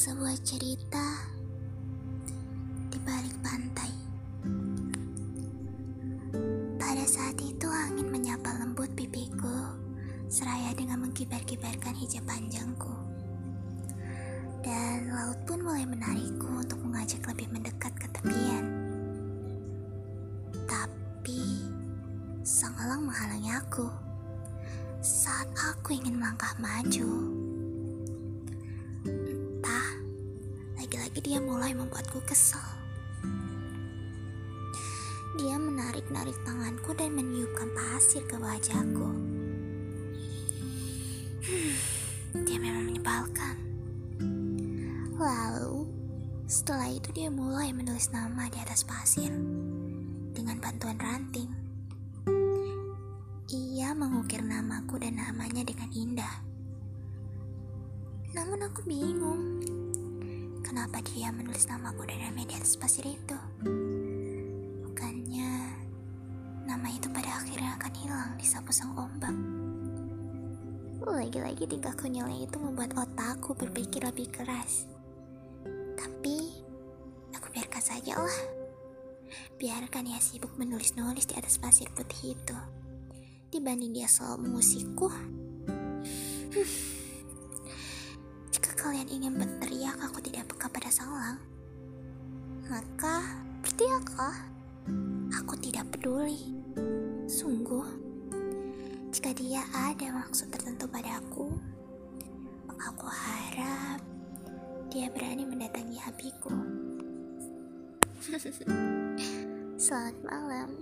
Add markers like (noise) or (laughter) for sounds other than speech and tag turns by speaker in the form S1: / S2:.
S1: sebuah cerita di balik pantai. Pada saat itu angin menyapa lembut pipiku, seraya dengan mengkibar-kibarkan hijab panjangku. Dan laut pun mulai menarikku untuk mengajak lebih mendekat ke tepian. Tapi sang elang menghalangi aku saat aku ingin melangkah maju. Lagi-lagi dia mulai membuatku kesal. Dia menarik-narik tanganku dan meniupkan pasir ke wajahku. Hmm, dia memang menyebalkan. Lalu, setelah itu dia mulai menulis nama di atas pasir dengan bantuan ranting. Ia mengukir namaku dan namanya dengan indah. Namun aku bingung Kenapa dia menulis namaku di atas pasir itu? Bukannya nama itu pada akhirnya akan hilang di sapu sang ombak. Lagi-lagi tingkah konyolnya itu membuat otakku berpikir lebih keras. Tapi aku biarkan saja lah. Biarkan dia sibuk menulis-nulis di atas pasir putih itu. Dibanding dia selalu mengusikku. Hmm kalian ingin berteriak aku tidak peka pada sang lang, maka berteriaklah. Aku tidak peduli. Sungguh, jika dia ada maksud tertentu padaku, maka aku harap dia berani mendatangi abiku. (laughs) Selamat malam.